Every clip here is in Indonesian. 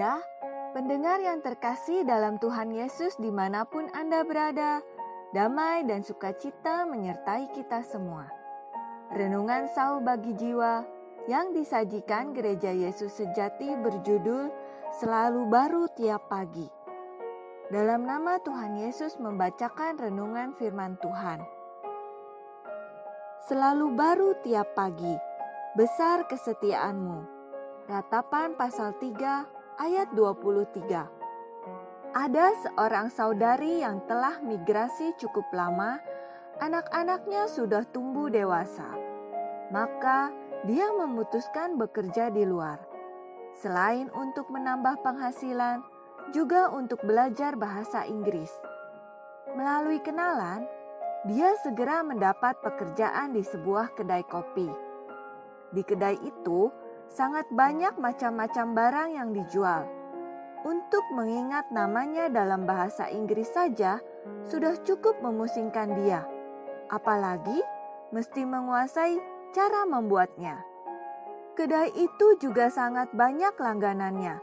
Haleluya, pendengar yang terkasih dalam Tuhan Yesus di mana pun Anda berada, damai dan sukacita menyertai kita semua. Renungan Sau bagi Jiwa yang disajikan Gereja Yesus Sejati berjudul Selalu Baru Tiap Pagi. Dalam nama Tuhan Yesus membacakan renungan firman Tuhan. Selalu baru tiap pagi, besar kesetiaanmu Ratapan pasal 3 ayat 23. Ada seorang saudari yang telah migrasi cukup lama, anak-anaknya sudah tumbuh dewasa. Maka dia memutuskan bekerja di luar. Selain untuk menambah penghasilan, juga untuk belajar bahasa Inggris. Melalui kenalan, dia segera mendapat pekerjaan di sebuah kedai kopi. Di kedai itu, sangat banyak macam-macam barang yang dijual. Untuk mengingat namanya dalam bahasa Inggris saja sudah cukup memusingkan dia, apalagi mesti menguasai cara membuatnya. Kedai itu juga sangat banyak langganannya.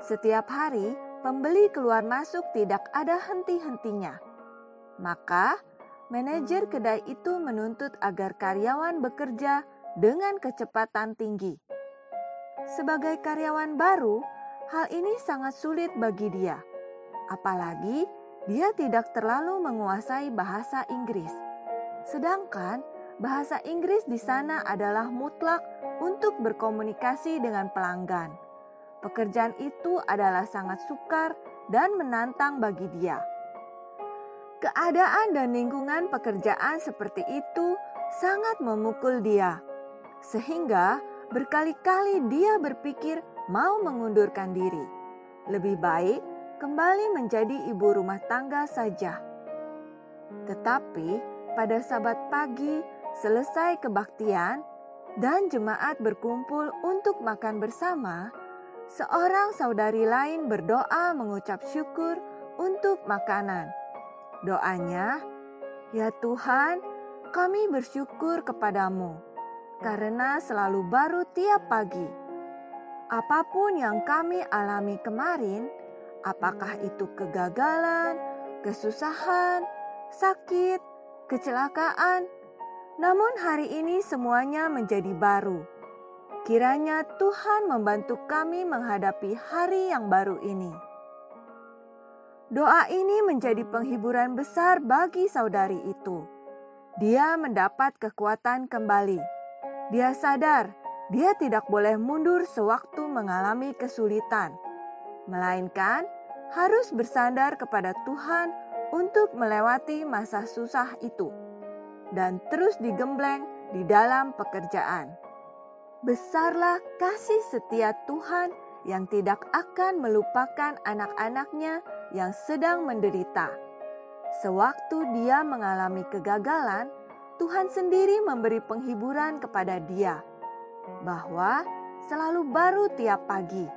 Setiap hari, pembeli keluar masuk tidak ada henti-hentinya. Maka, manajer kedai itu menuntut agar karyawan bekerja dengan kecepatan tinggi sebagai karyawan baru, hal ini sangat sulit bagi dia. Apalagi dia tidak terlalu menguasai bahasa Inggris. Sedangkan bahasa Inggris di sana adalah mutlak untuk berkomunikasi dengan pelanggan. Pekerjaan itu adalah sangat sukar dan menantang bagi dia. Keadaan dan lingkungan pekerjaan seperti itu sangat memukul dia, sehingga Berkali-kali dia berpikir mau mengundurkan diri. Lebih baik kembali menjadi ibu rumah tangga saja. Tetapi pada sabat pagi selesai kebaktian dan jemaat berkumpul untuk makan bersama, seorang saudari lain berdoa mengucap syukur untuk makanan. Doanya, "Ya Tuhan, kami bersyukur kepadamu karena selalu baru tiap pagi. Apa pun yang kami alami kemarin, apakah itu kegagalan, kesusahan, sakit, kecelakaan, namun hari ini semuanya menjadi baru. Kiranya Tuhan membantu kami menghadapi hari yang baru ini. Doa ini menjadi penghiburan besar bagi saudari itu. Dia mendapat kekuatan kembali dia sadar dia tidak boleh mundur sewaktu mengalami kesulitan, melainkan harus bersandar kepada Tuhan untuk melewati masa susah itu dan terus digembleng di dalam pekerjaan. Besarlah kasih setia Tuhan yang tidak akan melupakan anak-anaknya yang sedang menderita. Sewaktu dia mengalami kegagalan, Tuhan sendiri memberi penghiburan kepada dia bahwa selalu baru tiap pagi.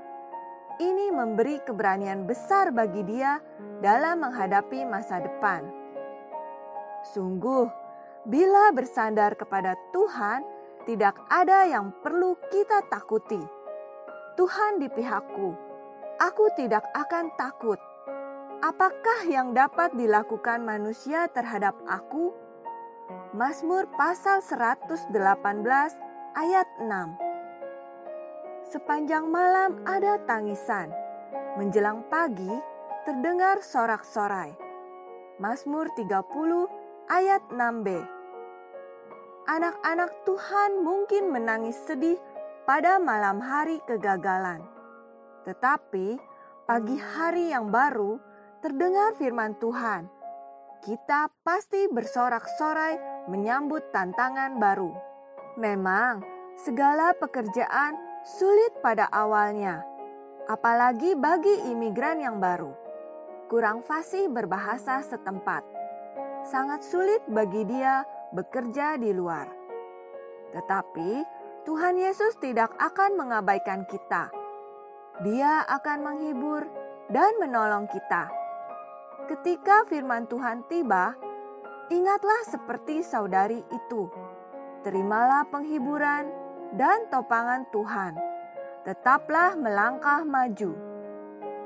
Ini memberi keberanian besar bagi dia dalam menghadapi masa depan. Sungguh, bila bersandar kepada Tuhan, tidak ada yang perlu kita takuti. Tuhan di pihakku, aku tidak akan takut. Apakah yang dapat dilakukan manusia terhadap aku? Mazmur pasal 118 ayat 6. Sepanjang malam ada tangisan, menjelang pagi terdengar sorak-sorai. Mazmur 30 ayat 6b. Anak-anak Tuhan mungkin menangis sedih pada malam hari kegagalan. Tetapi pagi hari yang baru terdengar firman Tuhan kita pasti bersorak-sorai menyambut tantangan baru. Memang, segala pekerjaan sulit pada awalnya, apalagi bagi imigran yang baru. Kurang fasih berbahasa setempat. Sangat sulit bagi dia bekerja di luar. Tetapi Tuhan Yesus tidak akan mengabaikan kita. Dia akan menghibur dan menolong kita Ketika firman Tuhan tiba, ingatlah seperti saudari itu. Terimalah penghiburan dan topangan Tuhan. tetaplah melangkah maju.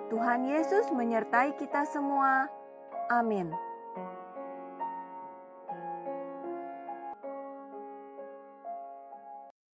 Tuhan Yesus menyertai kita semua. Amin.